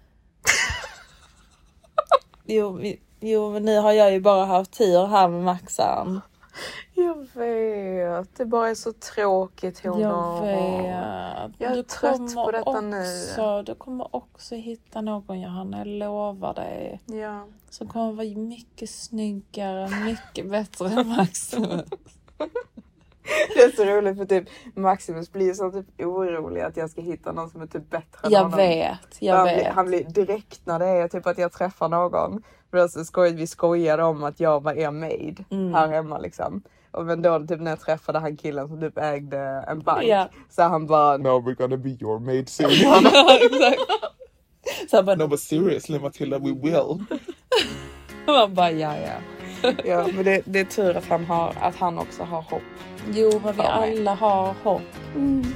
Jo, jo, men nu har jag ju bara haft tur här med Maxan. Jag vet, det bara är så tråkigt Hona. Jag vet. Jag är Du trött på detta också, nu. Du kommer också hitta någon Johanna, jag lovar dig. Ja. Som kommer vara mycket snyggare, mycket bättre än Maximus. Det är så roligt för typ Maximus blir så typ orolig att jag ska hitta någon som är typ bättre än Jag honom. vet, jag han, Blir, vet. han blir direkt när det är typ att jag träffar någon. För då så skoj, vi skojade om att jag var er maid Mm. här hemma liksom. Och men då typ när jag träffade han killen som typ ägde en bank. Ja. Så han bara No, we're gonna be your maid soon. Ja, exakt. Så han bara, no, but seriously, Matilda, we will. man bara ja ja. Ja men det, det är tur att han, har, att han också har hopp. Jo men vi alla har hopp.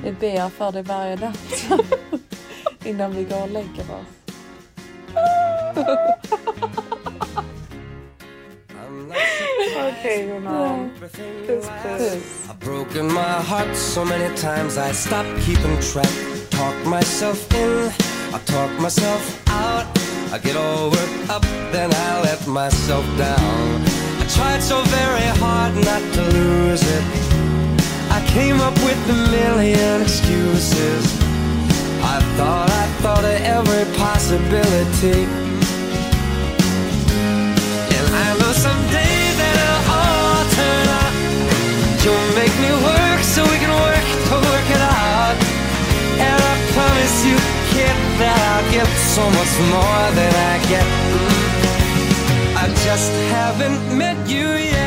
Vi ber för det varje natt. Innan vi går och lägger oss. Okej Jonas. Puss puss. I've broken my heart so many times I stopped keeping track. Talk myself in, I talk myself out. I get all worked up, then I let myself down. Tried so very hard not to lose it. I came up with a million excuses. I thought I thought of every possibility. And I know someday that it'll all turn out. You'll make me work so we can work to work it out. And I promise you, kid, that I'll get so much more than I get. I just haven't met you yet.